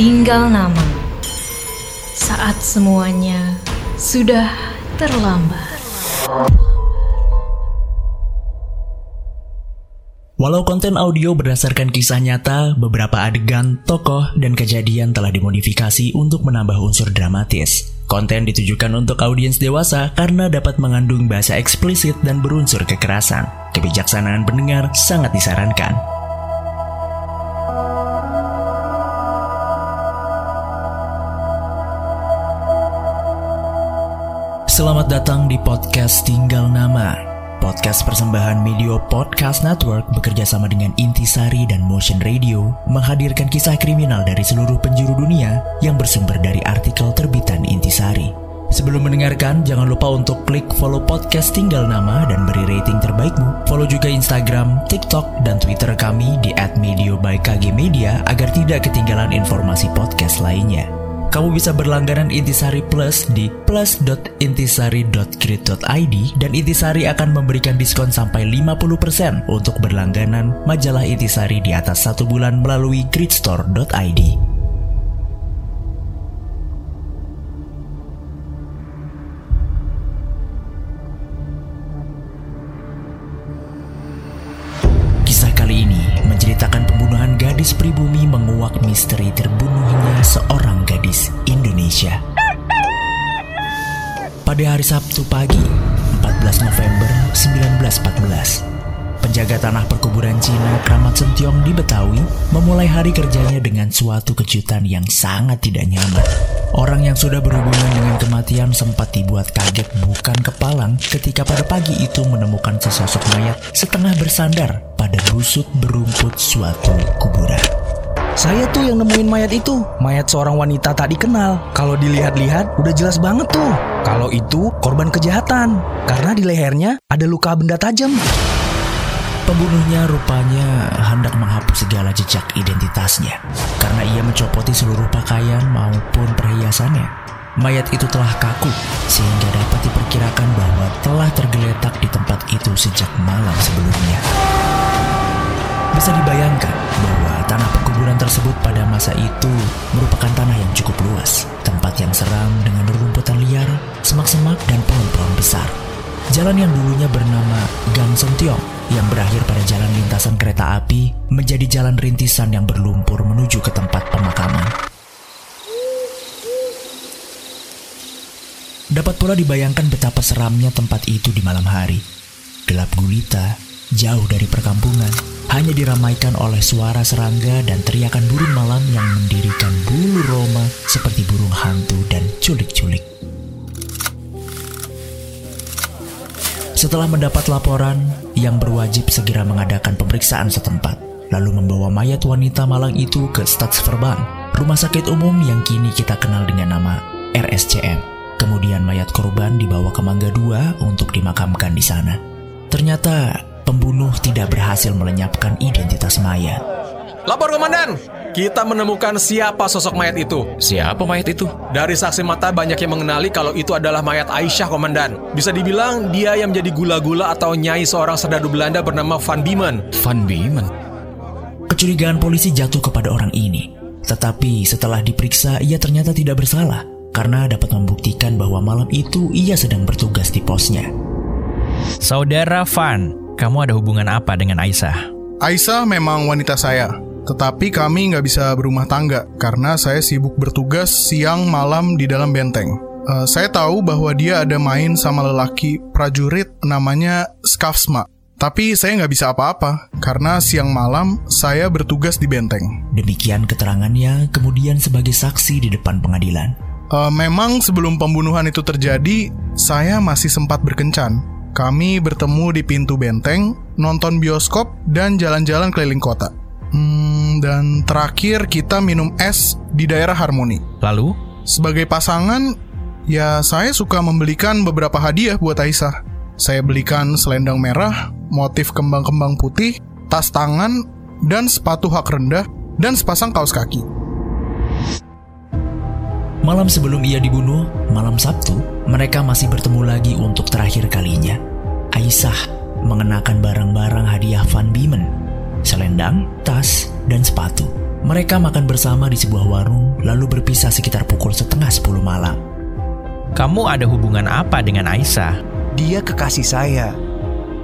Tinggal nama. Saat semuanya sudah terlambat. Walau konten audio berdasarkan kisah nyata, beberapa adegan, tokoh, dan kejadian telah dimodifikasi untuk menambah unsur dramatis. Konten ditujukan untuk audiens dewasa karena dapat mengandung bahasa eksplisit dan berunsur kekerasan. Kebijaksanaan pendengar sangat disarankan. Datang di podcast Tinggal Nama. Podcast persembahan Media Podcast Network bekerja sama dengan Intisari dan Motion Radio menghadirkan kisah kriminal dari seluruh penjuru dunia yang bersumber dari artikel terbitan Intisari. Sebelum mendengarkan, jangan lupa untuk klik follow podcast Tinggal Nama dan beri rating terbaikmu. Follow juga Instagram, TikTok, dan Twitter kami di @medio by KG Media agar tidak ketinggalan informasi podcast lainnya. Kamu bisa berlangganan Intisari Plus di plus.intisari.grid.id dan Intisari akan memberikan diskon sampai 50% untuk berlangganan majalah Intisari di atas satu bulan melalui gridstore.id. Pada hari Sabtu pagi, 14 November 1914, penjaga tanah perkuburan Cina Kramat Sentiong di Betawi memulai hari kerjanya dengan suatu kejutan yang sangat tidak nyaman. Orang yang sudah berhubungan dengan kematian sempat dibuat kaget bukan kepalang ketika pada pagi itu menemukan sesosok mayat setengah bersandar pada busuk berumput suatu kuburan. Saya tuh yang nemuin mayat itu. Mayat seorang wanita tak dikenal. Kalau dilihat-lihat udah jelas banget tuh. Kalau itu korban kejahatan. Karena di lehernya ada luka benda tajam. Pembunuhnya rupanya hendak menghapus segala jejak identitasnya karena ia mencopoti seluruh pakaian maupun perhiasannya. Mayat itu telah kaku sehingga dapat diperkirakan bahwa telah tergeletak di tempat itu sejak malam sebelumnya. Bisa dibayangkan bahwa tanah perkuburan tersebut pada masa itu merupakan tanah yang cukup luas, tempat yang seram dengan rerumputan liar, semak-semak, dan pohon-pohon besar. Jalan yang dulunya bernama Gang Sentiong yang berakhir pada jalan lintasan kereta api menjadi jalan rintisan yang berlumpur menuju ke tempat pemakaman. Dapat pula dibayangkan betapa seramnya tempat itu di malam hari. Gelap gulita, jauh dari perkampungan, hanya diramaikan oleh suara serangga dan teriakan burung malam yang mendirikan bulu roma seperti burung hantu dan culik-culik. Setelah mendapat laporan, yang berwajib segera mengadakan pemeriksaan setempat, lalu membawa mayat wanita malang itu ke Stadsverband, rumah sakit umum yang kini kita kenal dengan nama RSCM. Kemudian mayat korban dibawa ke Mangga II untuk dimakamkan di sana. Ternyata pembunuh tidak berhasil melenyapkan identitas mayat. Lapor komandan, kita menemukan siapa sosok mayat itu. Siapa mayat itu? Dari saksi mata banyak yang mengenali kalau itu adalah mayat Aisyah komandan. Bisa dibilang dia yang menjadi gula-gula atau nyai seorang serdadu Belanda bernama Van Biemen. Van Biemen. Kecurigaan polisi jatuh kepada orang ini. Tetapi setelah diperiksa ia ternyata tidak bersalah karena dapat membuktikan bahwa malam itu ia sedang bertugas di posnya. Saudara Van, kamu ada hubungan apa dengan Aisyah? Aisyah memang wanita saya, tetapi kami nggak bisa berumah tangga karena saya sibuk bertugas siang malam di dalam benteng. Uh, saya tahu bahwa dia ada main sama lelaki prajurit namanya Skafsma. Tapi saya nggak bisa apa-apa karena siang malam saya bertugas di benteng. Demikian keterangannya kemudian sebagai saksi di depan pengadilan. Uh, memang sebelum pembunuhan itu terjadi, saya masih sempat berkencan. Kami bertemu di pintu benteng, nonton bioskop, dan jalan-jalan keliling kota. Hmm, dan terakhir kita minum es di daerah Harmoni. Lalu? Sebagai pasangan, ya saya suka membelikan beberapa hadiah buat Aisyah. Saya belikan selendang merah, motif kembang-kembang putih, tas tangan, dan sepatu hak rendah, dan sepasang kaos kaki. Malam sebelum ia dibunuh, malam Sabtu, mereka masih bertemu lagi untuk terakhir kalinya. Aisyah mengenakan barang-barang hadiah Van Biemen, selendang, tas, dan sepatu. Mereka makan bersama di sebuah warung, lalu berpisah sekitar pukul setengah sepuluh malam. Kamu ada hubungan apa dengan Aisyah? Dia kekasih saya.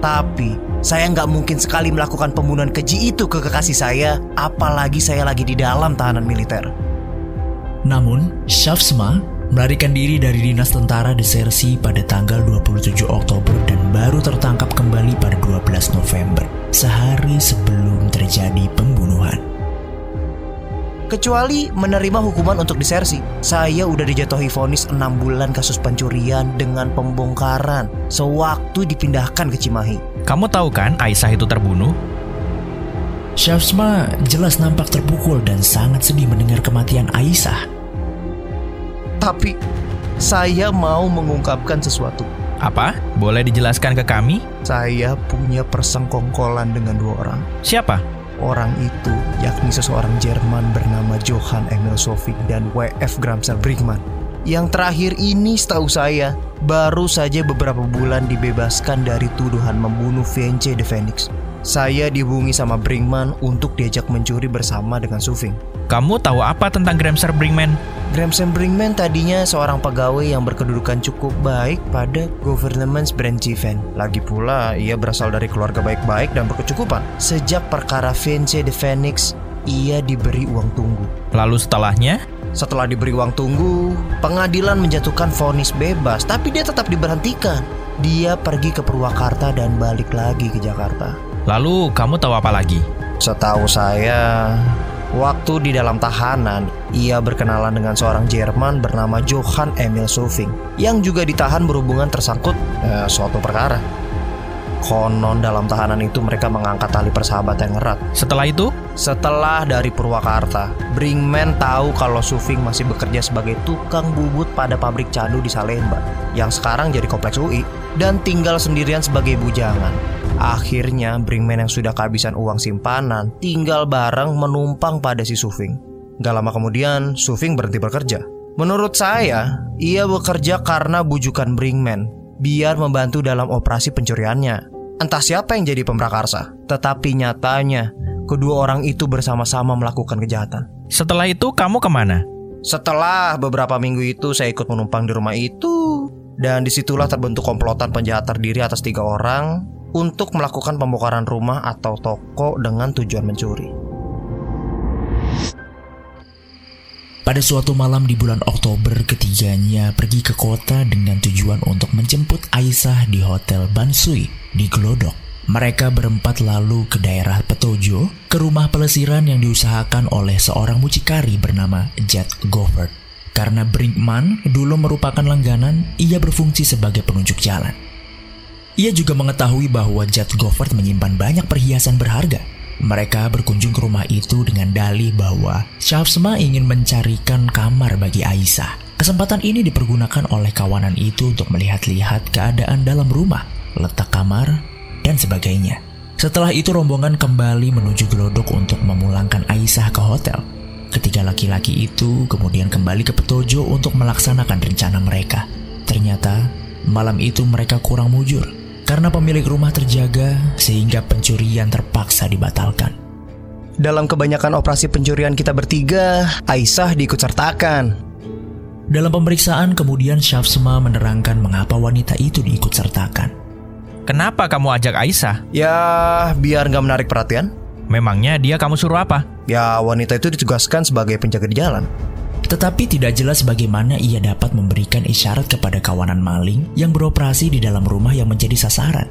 Tapi saya nggak mungkin sekali melakukan pembunuhan keji itu ke kekasih saya, apalagi saya lagi di dalam tahanan militer. Namun, Shafsma melarikan diri dari dinas tentara desersi pada tanggal 27 Oktober dan baru tertangkap kembali pada 12 November, sehari sebelum terjadi pembunuhan. Kecuali menerima hukuman untuk disersi. Saya udah dijatuhi vonis 6 bulan kasus pencurian dengan pembongkaran sewaktu dipindahkan ke Cimahi. Kamu tahu kan Aisyah itu terbunuh? Shafsma jelas nampak terpukul dan sangat sedih mendengar kematian Aisyah. Tapi saya mau mengungkapkan sesuatu. Apa? Boleh dijelaskan ke kami? Saya punya persengkongkolan dengan dua orang. Siapa? Orang itu yakni seseorang Jerman bernama Johann Emil Sofik dan W.F. Gramser Brigman. Yang terakhir ini setahu saya baru saja beberapa bulan dibebaskan dari tuduhan membunuh VNC de Phoenix. Saya dihubungi sama Brinkman untuk diajak mencuri bersama dengan Sufing. Kamu tahu apa tentang Gramser Brinkman? Gramsen Brinkman tadinya seorang pegawai yang berkedudukan cukup baik pada Government Branchiven. Lagi pula, ia berasal dari keluarga baik-baik dan berkecukupan. Sejak perkara VNC de Phoenix, ia diberi uang tunggu. Lalu setelahnya? Setelah diberi uang tunggu, pengadilan menjatuhkan vonis bebas, tapi dia tetap diberhentikan. Dia pergi ke Purwakarta dan balik lagi ke Jakarta. Lalu kamu tahu apa lagi? Setahu saya, waktu di dalam tahanan, ia berkenalan dengan seorang Jerman bernama Johann Emil Sofing yang juga ditahan berhubungan tersangkut eh, suatu perkara. Konon dalam tahanan itu mereka mengangkat tali persahabatan yang erat. Setelah itu? Setelah dari Purwakarta, Brinkman tahu kalau Sufing masih bekerja sebagai tukang bubut pada pabrik candu di Salemba, yang sekarang jadi kompleks UI, dan tinggal sendirian sebagai bujangan. Akhirnya, Brinkman yang sudah kehabisan uang simpanan tinggal bareng menumpang pada si Sufing. Gak lama kemudian, Sufing berhenti bekerja. Menurut saya, ia bekerja karena bujukan Brinkman, biar membantu dalam operasi pencuriannya. Entah siapa yang jadi pemrakarsa, tetapi nyatanya kedua orang itu bersama-sama melakukan kejahatan. Setelah itu kamu ke mana? Setelah beberapa minggu itu saya ikut menumpang di rumah itu dan di situlah terbentuk komplotan penjahat terdiri atas tiga orang untuk melakukan pembongkaran rumah atau toko dengan tujuan mencuri. Pada suatu malam di bulan Oktober, ketiganya pergi ke kota dengan tujuan untuk menjemput Aisyah di Hotel Bansui di Glodok. Mereka berempat lalu ke daerah Petojo, ke rumah pelesiran yang diusahakan oleh seorang mucikari bernama Jet Goffert. Karena Brinkman dulu merupakan langganan, ia berfungsi sebagai penunjuk jalan. Ia juga mengetahui bahwa Jet Goffert menyimpan banyak perhiasan berharga. Mereka berkunjung ke rumah itu dengan dalih bahwa Shafsma ingin mencarikan kamar bagi Aisyah. Kesempatan ini dipergunakan oleh kawanan itu untuk melihat-lihat keadaan dalam rumah, letak kamar, dan sebagainya. Setelah itu rombongan kembali menuju gelodok untuk memulangkan Aisyah ke hotel. Ketiga laki-laki itu kemudian kembali ke Petojo untuk melaksanakan rencana mereka. Ternyata malam itu mereka kurang mujur karena pemilik rumah terjaga sehingga pencurian terpaksa dibatalkan. Dalam kebanyakan operasi pencurian kita bertiga, Aisyah diikut sertakan. Dalam pemeriksaan kemudian Shafsma menerangkan mengapa wanita itu diikut sertakan. Kenapa kamu ajak Aisyah? Ya, biar nggak menarik perhatian. Memangnya dia kamu suruh apa? Ya, wanita itu ditugaskan sebagai penjaga di jalan. Tetapi tidak jelas bagaimana ia dapat memberikan isyarat kepada kawanan maling yang beroperasi di dalam rumah yang menjadi sasaran.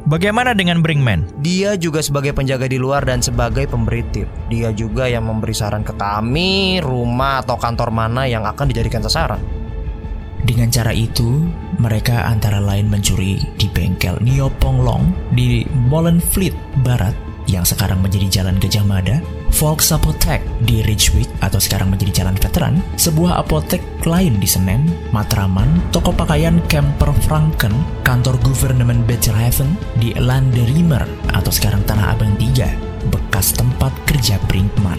Bagaimana dengan Brinkman? Dia juga sebagai penjaga di luar dan sebagai pemberi tip. Dia juga yang memberi saran ke kami, rumah atau kantor mana yang akan dijadikan sasaran. Dengan cara itu, mereka antara lain mencuri di bengkel Niopong Long di Molenfleet Barat yang sekarang menjadi Jalan Gajah Mada, Volks Apotek di Ridgewick atau sekarang menjadi Jalan Veteran, sebuah apotek lain di Senen, Matraman, toko pakaian Kemper Franken, kantor Government Betelhaven di Landerimer atau sekarang Tanah Abang 3, bekas tempat kerja Brinkman.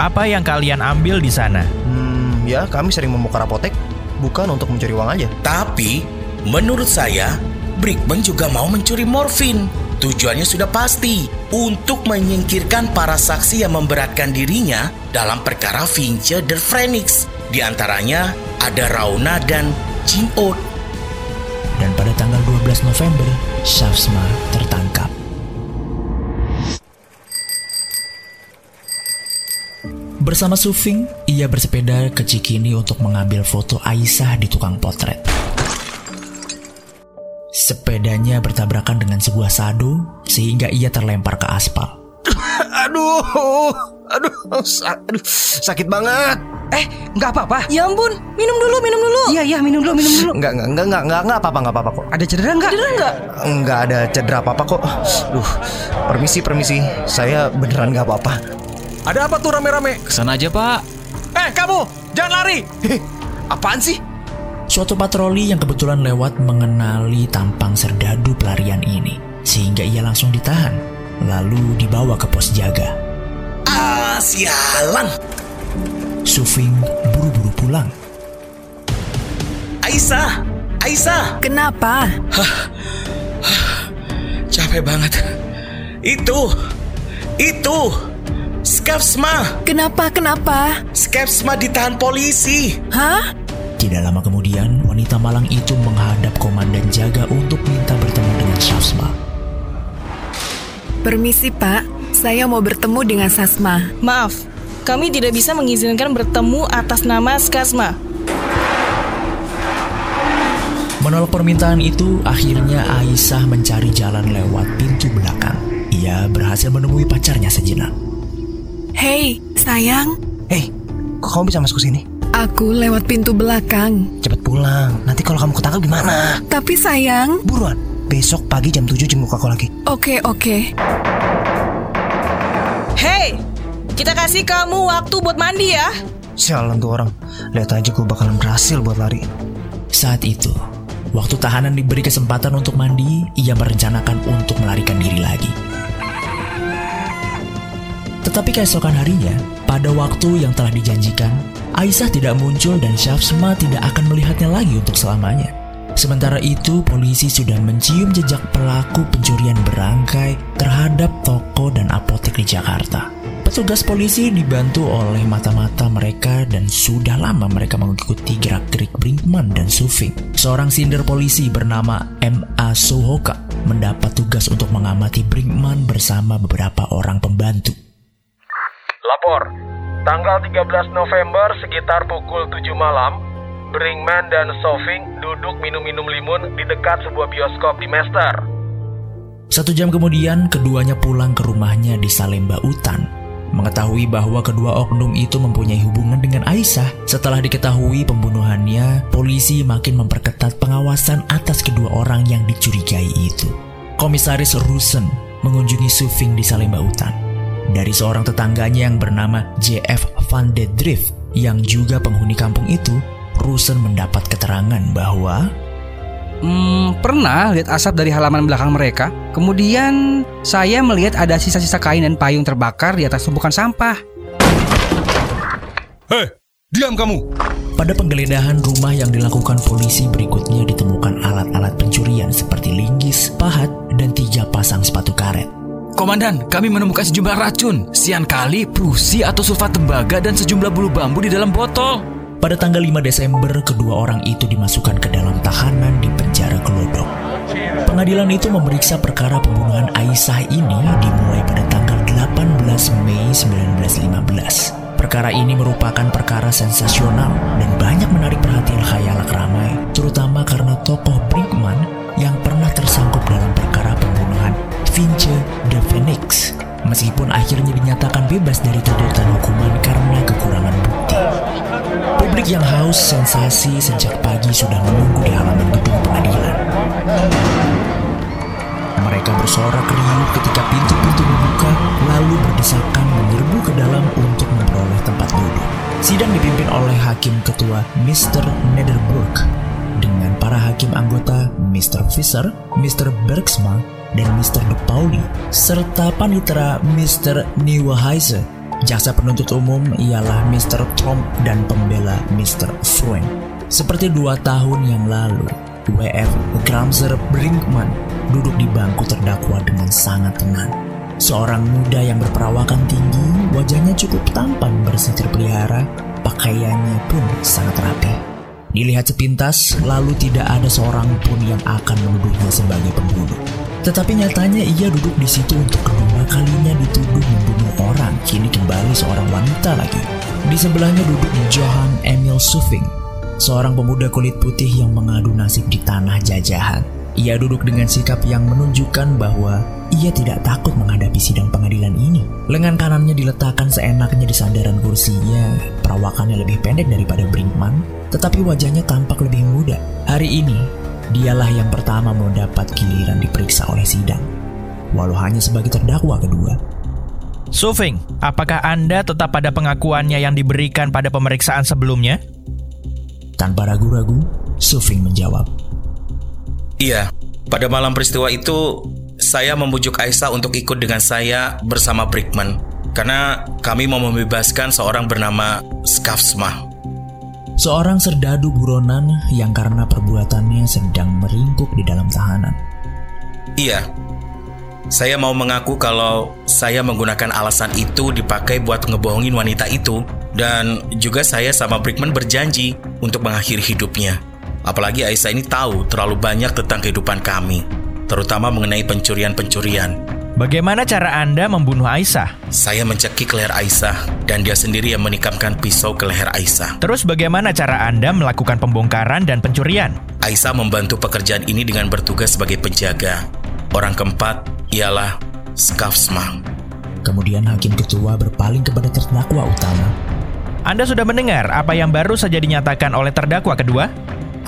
Apa yang kalian ambil di sana? Hmm, ya kami sering membongkar apotek, bukan untuk mencuri uang aja. Tapi, menurut saya, Brickman juga mau mencuri morfin. Tujuannya sudah pasti untuk menyingkirkan para saksi yang memberatkan dirinya dalam perkara Fincher the Phoenix. Di antaranya ada Rauna dan Jim Oat. Dan pada tanggal 12 November, Shafsma tertangkap. Bersama Sufing, ia bersepeda ke Cikini untuk mengambil foto Aisyah di tukang potret. Sepedanya bertabrakan dengan sebuah sado sehingga ia terlempar ke aspal. Aduh, aduh, aduh, sakit banget. Eh, nggak apa-apa. Ya ampun, minum dulu, minum dulu. Iya, iya, minum dulu, minum dulu. Enggak, enggak, enggak, enggak, enggak, enggak apa-apa, enggak apa-apa kok. Ada cedera nggak? Cedera nggak? Enggak ada cedera apa-apa kok. Duh, permisi, permisi. Saya beneran enggak apa-apa. Ada apa tuh rame-rame? Ke sana aja pak. Eh kamu, jangan lari! Apaan sih? Suatu patroli yang kebetulan lewat mengenali tampang serdadu pelarian ini, sehingga ia langsung ditahan, lalu dibawa ke pos jaga. Ah, sialan. Sufing buru-buru pulang. Aisyah, Aisyah, Kenapa? capek banget. Itu, itu, Skepsma, Kenapa? Kenapa? Skepsma ditahan polisi. Hah? Tidak lama kemudian, wanita malang itu menghadap komandan jaga untuk minta bertemu dengan Shafsma. Permisi Pak, saya mau bertemu dengan Sasma. Maaf, kami tidak bisa mengizinkan bertemu atas nama Skasma. Menolak permintaan itu, akhirnya Aisyah mencari jalan lewat pintu belakang. Ia berhasil menemui pacarnya sejenak. Hei, sayang, Hei, kok kamu bisa masuk ke sini? Aku lewat pintu belakang. Cepet pulang. Nanti kalau kamu ketangkap gimana? Tapi sayang, Buruan. Besok pagi jam 7 jenguk aku lagi. oke oke. Hei, kita kasih kamu waktu buat mandi ya. Sialan tuh orang. Lihat aja gue bakalan berhasil buat lari. Saat itu, waktu tahanan diberi kesempatan untuk mandi, ia merencanakan untuk melarikan diri lagi. Tetapi keesokan harinya, pada waktu yang telah dijanjikan, Aisyah tidak muncul dan Shafsma tidak akan melihatnya lagi untuk selamanya. Sementara itu, polisi sudah mencium jejak pelaku pencurian berangkai terhadap toko dan apotek di Jakarta. Petugas polisi dibantu oleh mata-mata mereka dan sudah lama mereka mengikuti gerak-gerik Brinkman dan Sufing. Seorang sinder polisi bernama M.A. Sohoka mendapat tugas untuk mengamati Brinkman bersama beberapa orang pembantu. Lapor, tanggal 13 November sekitar pukul 7 malam, Brinkman dan Sofing duduk minum-minum limun di dekat sebuah bioskop di Mester. Satu jam kemudian, keduanya pulang ke rumahnya di Salemba Utan. Mengetahui bahwa kedua oknum itu mempunyai hubungan dengan Aisyah, setelah diketahui pembunuhannya, polisi makin memperketat pengawasan atas kedua orang yang dicurigai itu. Komisaris Rusen mengunjungi Sufing di Salemba Utan. Dari seorang tetangganya yang bernama J.F. Van de Drift, yang juga penghuni kampung itu, Rusen mendapat keterangan bahwa Hmm, pernah lihat asap dari halaman belakang mereka. Kemudian saya melihat ada sisa-sisa kain dan payung terbakar di atas tumpukan sampah. Hei, diam kamu. Pada penggeledahan rumah yang dilakukan polisi berikutnya ditemukan alat-alat pencurian seperti linggis, pahat, dan tiga pasang sepatu karet. Komandan, kami menemukan sejumlah racun, sian kali, prusi atau sulfat tembaga dan sejumlah bulu bambu di dalam botol. Pada tanggal 5 Desember, kedua orang itu dimasukkan ke dalam tahanan di penjara Kelodok. Pengadilan itu memeriksa perkara pembunuhan Aisyah ini dimulai pada tanggal 18 Mei 1915. Perkara ini merupakan perkara sensasional dan banyak menarik perhatian khayalak ramai, terutama karena tokoh Brinkman yang pernah tersangkut dalam perkara Vince de Phoenix. Meskipun akhirnya dinyatakan bebas dari tuntutan hukuman karena kekurangan bukti. Publik yang haus sensasi sejak pagi sudah menunggu di halaman gedung pengadilan. Mereka bersorak riuh ketika pintu-pintu dibuka, lalu berdesakan menyerbu ke dalam untuk memperoleh tempat duduk. Sidang dipimpin oleh Hakim Ketua Mr. Nederburg dengan para hakim anggota Mr. Fisher, Mr. Bergsma, dan Mr. De Pauli, serta panitera Mr. Nieuwenhuizen. Jaksa penuntut umum ialah Mr. Trump dan pembela Mr. Freund. Seperti dua tahun yang lalu, WF Gramser Brinkman duduk di bangku terdakwa dengan sangat tenang. Seorang muda yang berperawakan tinggi, wajahnya cukup tampan bersih terpelihara, pakaiannya pun sangat rapi. Dilihat sepintas, lalu tidak ada seorang pun yang akan menuduhnya sebagai pembunuh. Tetapi nyatanya ia duduk di situ untuk kedua kalinya dituduh membunuh orang. Kini kembali seorang wanita lagi. Di sebelahnya duduk Johan Emil Sufing, seorang pemuda kulit putih yang mengadu nasib di tanah jajahan. Ia duduk dengan sikap yang menunjukkan bahwa ia tidak takut menghadapi sidang pengadilan ini. Lengan kanannya diletakkan seenaknya di sandaran kursinya. Perawakannya lebih pendek daripada Brinkman, tetapi wajahnya tampak lebih muda. Hari ini, dialah yang pertama mendapat giliran diperiksa oleh sidang, walau hanya sebagai terdakwa kedua. Sufing, apakah Anda tetap pada pengakuannya yang diberikan pada pemeriksaan sebelumnya? Tanpa ragu-ragu, Sufing menjawab. Iya, pada malam peristiwa itu saya membujuk Aisyah untuk ikut dengan saya bersama Brickman karena kami mau membebaskan seorang bernama Skafsma. Seorang serdadu buronan yang karena perbuatannya sedang meringkuk di dalam tahanan. Iya, saya mau mengaku kalau saya menggunakan alasan itu dipakai buat ngebohongin wanita itu dan juga saya sama Brickman berjanji untuk mengakhiri hidupnya. Apalagi Aisyah ini tahu terlalu banyak tentang kehidupan kami, terutama mengenai pencurian-pencurian. Bagaimana cara Anda membunuh Aisyah? Saya mencekik leher Aisyah dan dia sendiri yang menikamkan pisau ke leher Aisyah. Terus bagaimana cara Anda melakukan pembongkaran dan pencurian? Aisyah membantu pekerjaan ini dengan bertugas sebagai penjaga. Orang keempat ialah Skafsma. Kemudian hakim ketua berpaling kepada terdakwa utama. Anda sudah mendengar apa yang baru saja dinyatakan oleh terdakwa kedua?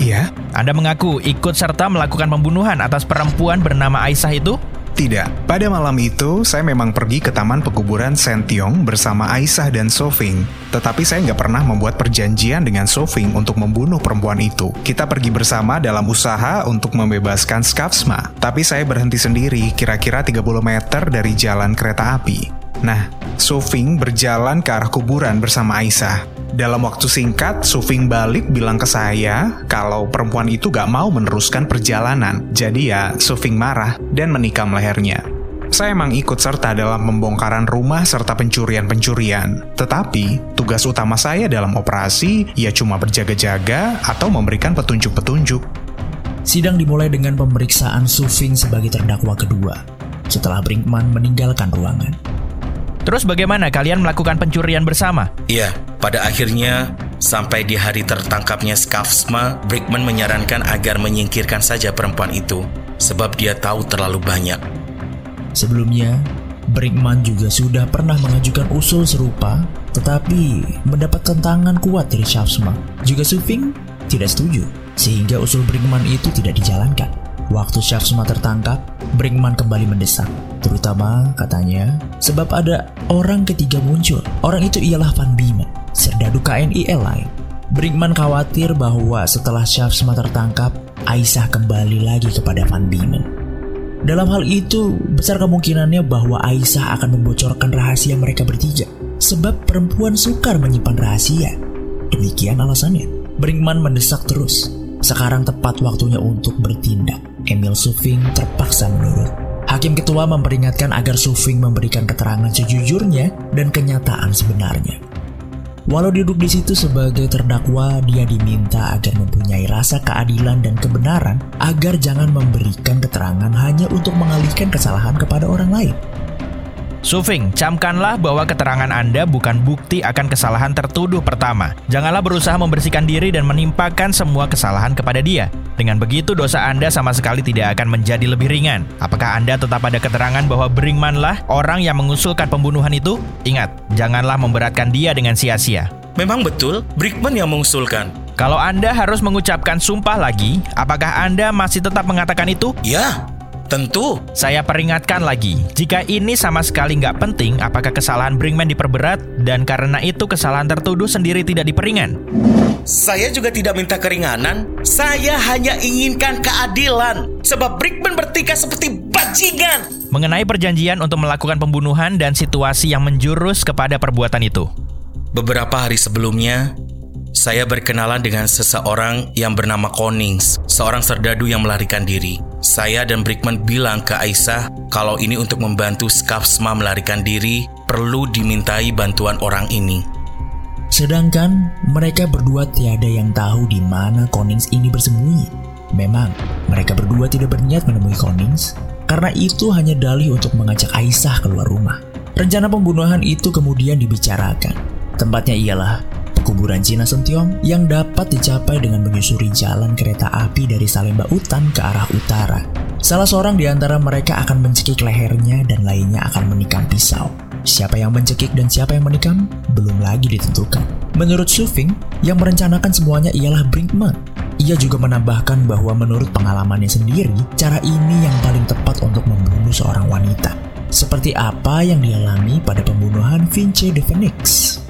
Iya. Anda mengaku ikut serta melakukan pembunuhan atas perempuan bernama Aisyah itu? Tidak. Pada malam itu, saya memang pergi ke Taman Pekuburan Sentiong bersama Aisyah dan Sofing. Tetapi saya nggak pernah membuat perjanjian dengan Sofing untuk membunuh perempuan itu. Kita pergi bersama dalam usaha untuk membebaskan Skafsma. Tapi saya berhenti sendiri kira-kira 30 meter dari jalan kereta api. Nah, Sofing berjalan ke arah kuburan bersama Aisyah. Dalam waktu singkat, Sufing balik bilang ke saya kalau perempuan itu gak mau meneruskan perjalanan. Jadi ya, Sufing marah dan menikam lehernya. Saya emang ikut serta dalam pembongkaran rumah serta pencurian-pencurian. Tetapi, tugas utama saya dalam operasi ya cuma berjaga-jaga atau memberikan petunjuk-petunjuk. Sidang dimulai dengan pemeriksaan Sufing sebagai terdakwa kedua. Setelah Brinkman meninggalkan ruangan. Terus bagaimana kalian melakukan pencurian bersama? Iya, pada akhirnya sampai di hari tertangkapnya Skafsma, Brickman menyarankan agar menyingkirkan saja perempuan itu sebab dia tahu terlalu banyak. Sebelumnya, Brickman juga sudah pernah mengajukan usul serupa, tetapi mendapat tentangan kuat dari Skafsma. Juga Sufing tidak setuju, sehingga usul Brickman itu tidak dijalankan. Waktu Shafsma tertangkap, Brinkman kembali mendesak. Terutama, katanya, sebab ada orang ketiga muncul. Orang itu ialah Van Biemen, serdadu KNIL lain. Brinkman khawatir bahwa setelah Shafsma tertangkap, Aisyah kembali lagi kepada Van Biemen. Dalam hal itu, besar kemungkinannya bahwa Aisyah akan membocorkan rahasia mereka bertiga. Sebab perempuan sukar menyimpan rahasia. Demikian alasannya. Brinkman mendesak terus. Sekarang tepat waktunya untuk bertindak. Emil Sufing terpaksa menurut. Hakim ketua memperingatkan agar Sufing memberikan keterangan sejujurnya dan kenyataan sebenarnya. Walau duduk di situ sebagai terdakwa, dia diminta agar mempunyai rasa keadilan dan kebenaran agar jangan memberikan keterangan hanya untuk mengalihkan kesalahan kepada orang lain. Sufing, camkanlah bahwa keterangan Anda bukan bukti akan kesalahan tertuduh pertama. Janganlah berusaha membersihkan diri dan menimpakan semua kesalahan kepada dia. Dengan begitu dosa Anda sama sekali tidak akan menjadi lebih ringan. Apakah Anda tetap ada keterangan bahwa Brinkman lah orang yang mengusulkan pembunuhan itu? Ingat, janganlah memberatkan dia dengan sia-sia. Memang betul, Brickman yang mengusulkan. Kalau Anda harus mengucapkan sumpah lagi, apakah Anda masih tetap mengatakan itu? Ya, Tentu. Saya peringatkan lagi, jika ini sama sekali nggak penting, apakah kesalahan Brinkman diperberat dan karena itu kesalahan tertuduh sendiri tidak diperingan? Saya juga tidak minta keringanan. Saya hanya inginkan keadilan. Sebab Brickman bertingkah seperti bajingan. Mengenai perjanjian untuk melakukan pembunuhan dan situasi yang menjurus kepada perbuatan itu. Beberapa hari sebelumnya, saya berkenalan dengan seseorang yang bernama Konings, seorang serdadu yang melarikan diri. Saya dan Brickman bilang ke Aisyah kalau ini untuk membantu Skapsma melarikan diri perlu dimintai bantuan orang ini. Sedangkan mereka berdua tiada yang tahu di mana Konings ini bersembunyi. Memang, mereka berdua tidak berniat menemui Konings, karena itu hanya dalih untuk mengajak Aisyah keluar rumah. Rencana pembunuhan itu kemudian dibicarakan. Tempatnya ialah kuburan Cina Sentiong yang dapat dicapai dengan menyusuri jalan kereta api dari Salemba Utan ke arah utara. Salah seorang di antara mereka akan mencekik lehernya dan lainnya akan menikam pisau. Siapa yang mencekik dan siapa yang menikam belum lagi ditentukan. Menurut Sufing, yang merencanakan semuanya ialah Brinkman. Ia juga menambahkan bahwa menurut pengalamannya sendiri, cara ini yang paling tepat untuk membunuh seorang wanita. Seperti apa yang dialami pada pembunuhan Vince the Phoenix.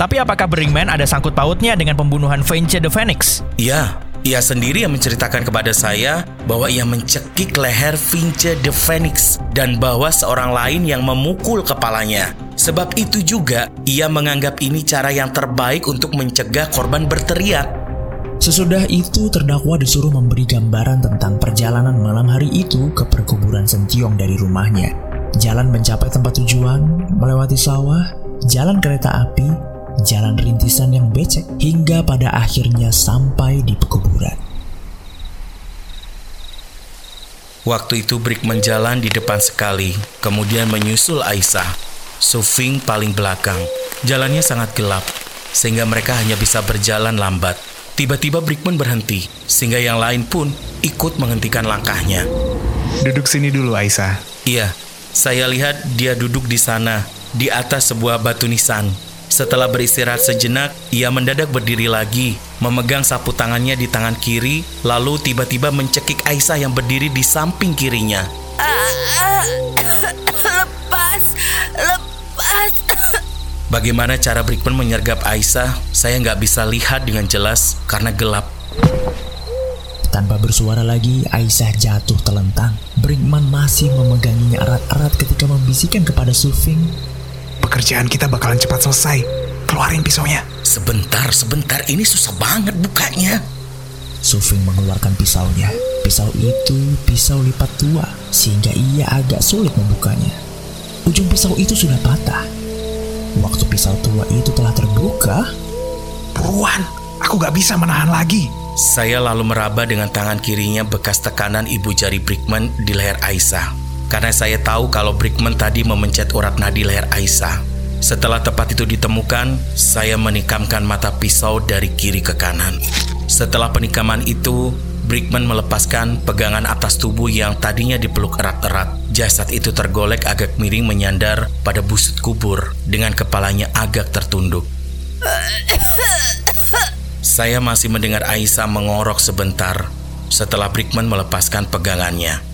Tapi apakah Brinkman ada sangkut pautnya dengan pembunuhan Vince the Phoenix? Iya, ia sendiri yang menceritakan kepada saya bahwa ia mencekik leher Vince the Phoenix dan bahwa seorang lain yang memukul kepalanya. Sebab itu juga ia menganggap ini cara yang terbaik untuk mencegah korban berteriak. Sesudah itu terdakwa disuruh memberi gambaran tentang perjalanan malam hari itu ke perkuburan Sentiong dari rumahnya. Jalan mencapai tempat tujuan, melewati sawah, jalan kereta api, jalan rintisan yang becek hingga pada akhirnya sampai di pekuburan. Waktu itu Brick menjalan di depan sekali, kemudian menyusul Aisyah. Sufing paling belakang. Jalannya sangat gelap, sehingga mereka hanya bisa berjalan lambat. Tiba-tiba Brickman berhenti, sehingga yang lain pun ikut menghentikan langkahnya. Duduk sini dulu, Aisyah. Iya, saya lihat dia duduk di sana, di atas sebuah batu nisan. Setelah beristirahat sejenak, ia mendadak berdiri lagi, memegang sapu tangannya di tangan kiri, lalu tiba-tiba mencekik Aisyah yang berdiri di samping kirinya. lepas, lepas. Bagaimana cara Brickman menyergap Aisyah, saya nggak bisa lihat dengan jelas karena gelap. Tanpa bersuara lagi, Aisyah jatuh telentang. Brinkman masih memeganginya erat-erat ketika membisikkan kepada Sufing Pekerjaan kita bakalan cepat selesai. Keluarin pisaunya. Sebentar, sebentar. Ini susah banget bukanya. Sufing mengeluarkan pisaunya. Pisau itu pisau lipat tua, sehingga ia agak sulit membukanya. Ujung pisau itu sudah patah. Waktu pisau tua itu telah terbuka, Buruan, aku gak bisa menahan lagi. Saya lalu meraba dengan tangan kirinya bekas tekanan ibu jari Brickman di leher Aisyah karena saya tahu kalau Brickman tadi memencet urat nadi leher Aisyah. Setelah tepat itu ditemukan, saya menikamkan mata pisau dari kiri ke kanan. Setelah penikaman itu, Brickman melepaskan pegangan atas tubuh yang tadinya dipeluk erat-erat. Jasad itu tergolek agak miring menyandar pada busut kubur dengan kepalanya agak tertunduk. Saya masih mendengar Aisyah mengorok sebentar setelah Brickman melepaskan pegangannya.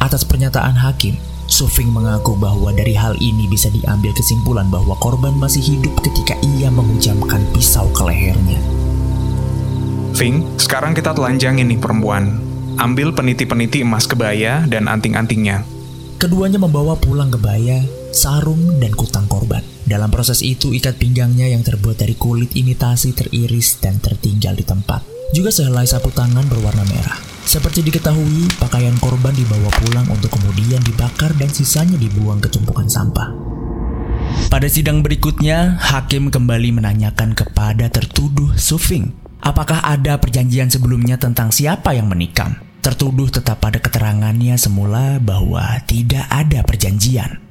Atas pernyataan hakim, Sufing mengaku bahwa dari hal ini bisa diambil kesimpulan bahwa korban masih hidup ketika ia menghujamkan pisau ke lehernya. Fing, sekarang kita telanjangin nih perempuan. Ambil peniti-peniti emas kebaya dan anting-antingnya. Keduanya membawa pulang kebaya, sarung, dan kutang korban. Dalam proses itu, ikat pinggangnya yang terbuat dari kulit imitasi teriris dan tertinggal di tempat. Juga sehelai sapu tangan berwarna merah. Seperti diketahui, pakaian korban dibawa pulang untuk kemudian dibakar dan sisanya dibuang ke tumpukan sampah. Pada sidang berikutnya, hakim kembali menanyakan kepada tertuduh Sufing, apakah ada perjanjian sebelumnya tentang siapa yang menikam. Tertuduh tetap pada keterangannya semula bahwa tidak ada perjanjian.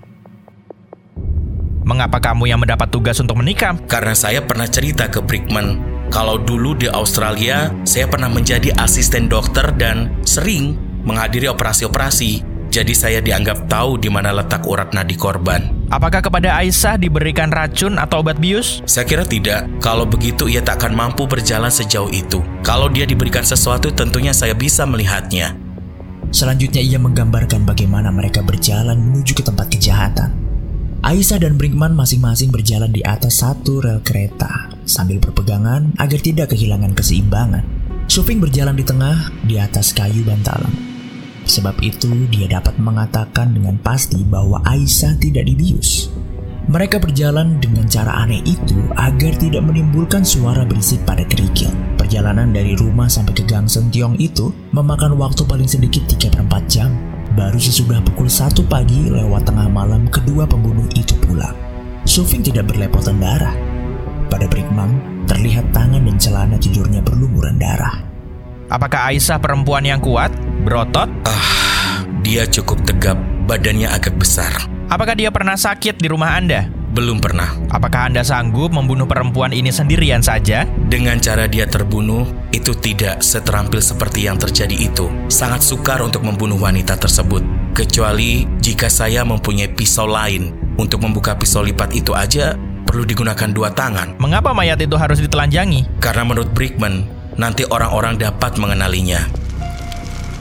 Mengapa kamu yang mendapat tugas untuk menikam? Karena saya pernah cerita ke Brickman kalau dulu di Australia, saya pernah menjadi asisten dokter dan sering menghadiri operasi-operasi. Jadi saya dianggap tahu di mana letak urat nadi korban. Apakah kepada Aisyah diberikan racun atau obat bius? Saya kira tidak. Kalau begitu ia tak akan mampu berjalan sejauh itu. Kalau dia diberikan sesuatu tentunya saya bisa melihatnya. Selanjutnya ia menggambarkan bagaimana mereka berjalan menuju ke tempat kejahatan. Aisyah dan Brinkman masing-masing berjalan di atas satu rel kereta sambil berpegangan agar tidak kehilangan keseimbangan. Suping berjalan di tengah di atas kayu bantalan. Sebab itu dia dapat mengatakan dengan pasti bahwa Aisyah tidak dibius. Mereka berjalan dengan cara aneh itu agar tidak menimbulkan suara berisik pada kerikil. Perjalanan dari rumah sampai ke Gang Sentiong itu memakan waktu paling sedikit 3 per 4 jam. Baru sesudah pukul 1 pagi lewat tengah malam kedua pembunuh itu pulang. Sufing tidak berlepotan darah. Pada Brickman, terlihat tangan dan celana tidurnya berlumuran darah. Apakah Aisyah perempuan yang kuat, berotot? Ah, dia cukup tegap, badannya agak besar. Apakah dia pernah sakit di rumah Anda? Belum pernah. Apakah Anda sanggup membunuh perempuan ini sendirian saja? Dengan cara dia terbunuh, itu tidak seterampil seperti yang terjadi itu. Sangat sukar untuk membunuh wanita tersebut. Kecuali jika saya mempunyai pisau lain. Untuk membuka pisau lipat itu aja, perlu digunakan dua tangan. Mengapa mayat itu harus ditelanjangi? Karena menurut Brickman, nanti orang-orang dapat mengenalinya.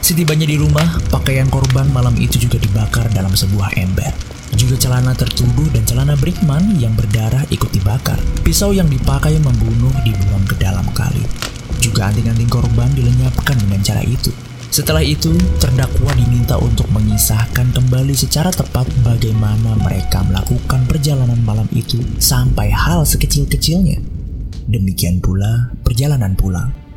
Setibanya di rumah, pakaian korban malam itu juga dibakar dalam sebuah ember. Juga celana tertuduh dan celana Brickman yang berdarah ikut dibakar. Pisau yang dipakai membunuh dibuang ke dalam kali. Juga anting-anting korban dilenyapkan dengan cara itu. Setelah itu, terdakwa diminta untuk mengisahkan kembali secara tepat bagaimana mereka melakukan perjalanan malam itu sampai hal sekecil-kecilnya. Demikian pula perjalanan pulang.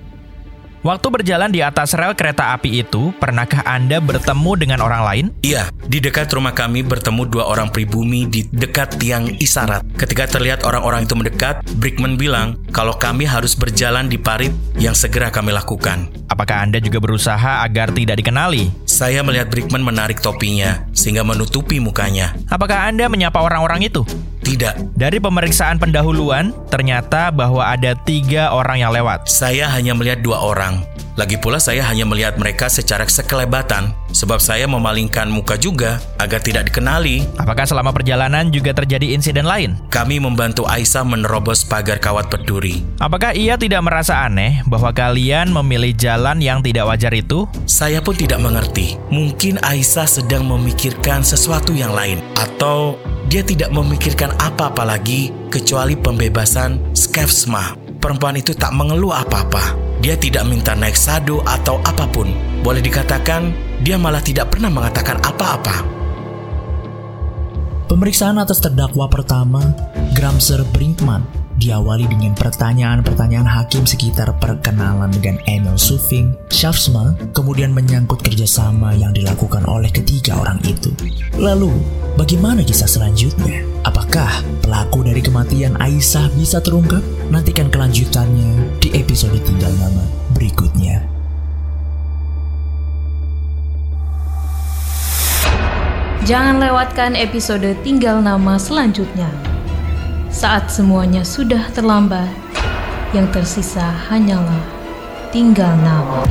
Waktu berjalan di atas rel kereta api itu, pernahkah Anda bertemu dengan orang lain? Iya, di dekat rumah kami bertemu dua orang pribumi di dekat tiang isyarat. Ketika terlihat orang-orang itu mendekat, Brickman bilang kalau kami harus berjalan di parit yang segera kami lakukan. Apakah Anda juga berusaha agar tidak dikenali? Saya melihat Brickman menarik topinya sehingga menutupi mukanya. Apakah Anda menyapa orang-orang itu? Tidak. Dari pemeriksaan pendahuluan, ternyata bahwa ada tiga orang yang lewat. Saya hanya melihat dua orang. Lagi pula saya hanya melihat mereka secara sekelebatan sebab saya memalingkan muka juga agar tidak dikenali. Apakah selama perjalanan juga terjadi insiden lain? Kami membantu Aisyah menerobos pagar kawat berduri. Apakah ia tidak merasa aneh bahwa kalian memilih jalan yang tidak wajar itu? Saya pun tidak mengerti. Mungkin Aisyah sedang memikirkan sesuatu yang lain atau dia tidak memikirkan apa-apa lagi kecuali pembebasan Skefsma. Perempuan itu tak mengeluh apa-apa. Dia tidak minta naik sado atau apa pun. Boleh dikatakan, dia malah tidak pernah mengatakan apa-apa. Pemeriksaan atas terdakwa pertama, Gramser Brinkman, diawali dengan pertanyaan-pertanyaan hakim sekitar perkenalan dengan Emil Sufing, Schafsma, kemudian menyangkut kerjasama yang dilakukan oleh ketiga orang itu. Lalu, bagaimana kisah selanjutnya? Apakah pelaku dari kematian Aisyah bisa terungkap? Nantikan kelanjutannya di episode Tinggal Nama berikutnya. Jangan lewatkan episode Tinggal Nama selanjutnya. Saat semuanya sudah terlambat, yang tersisa hanyalah tinggal nama.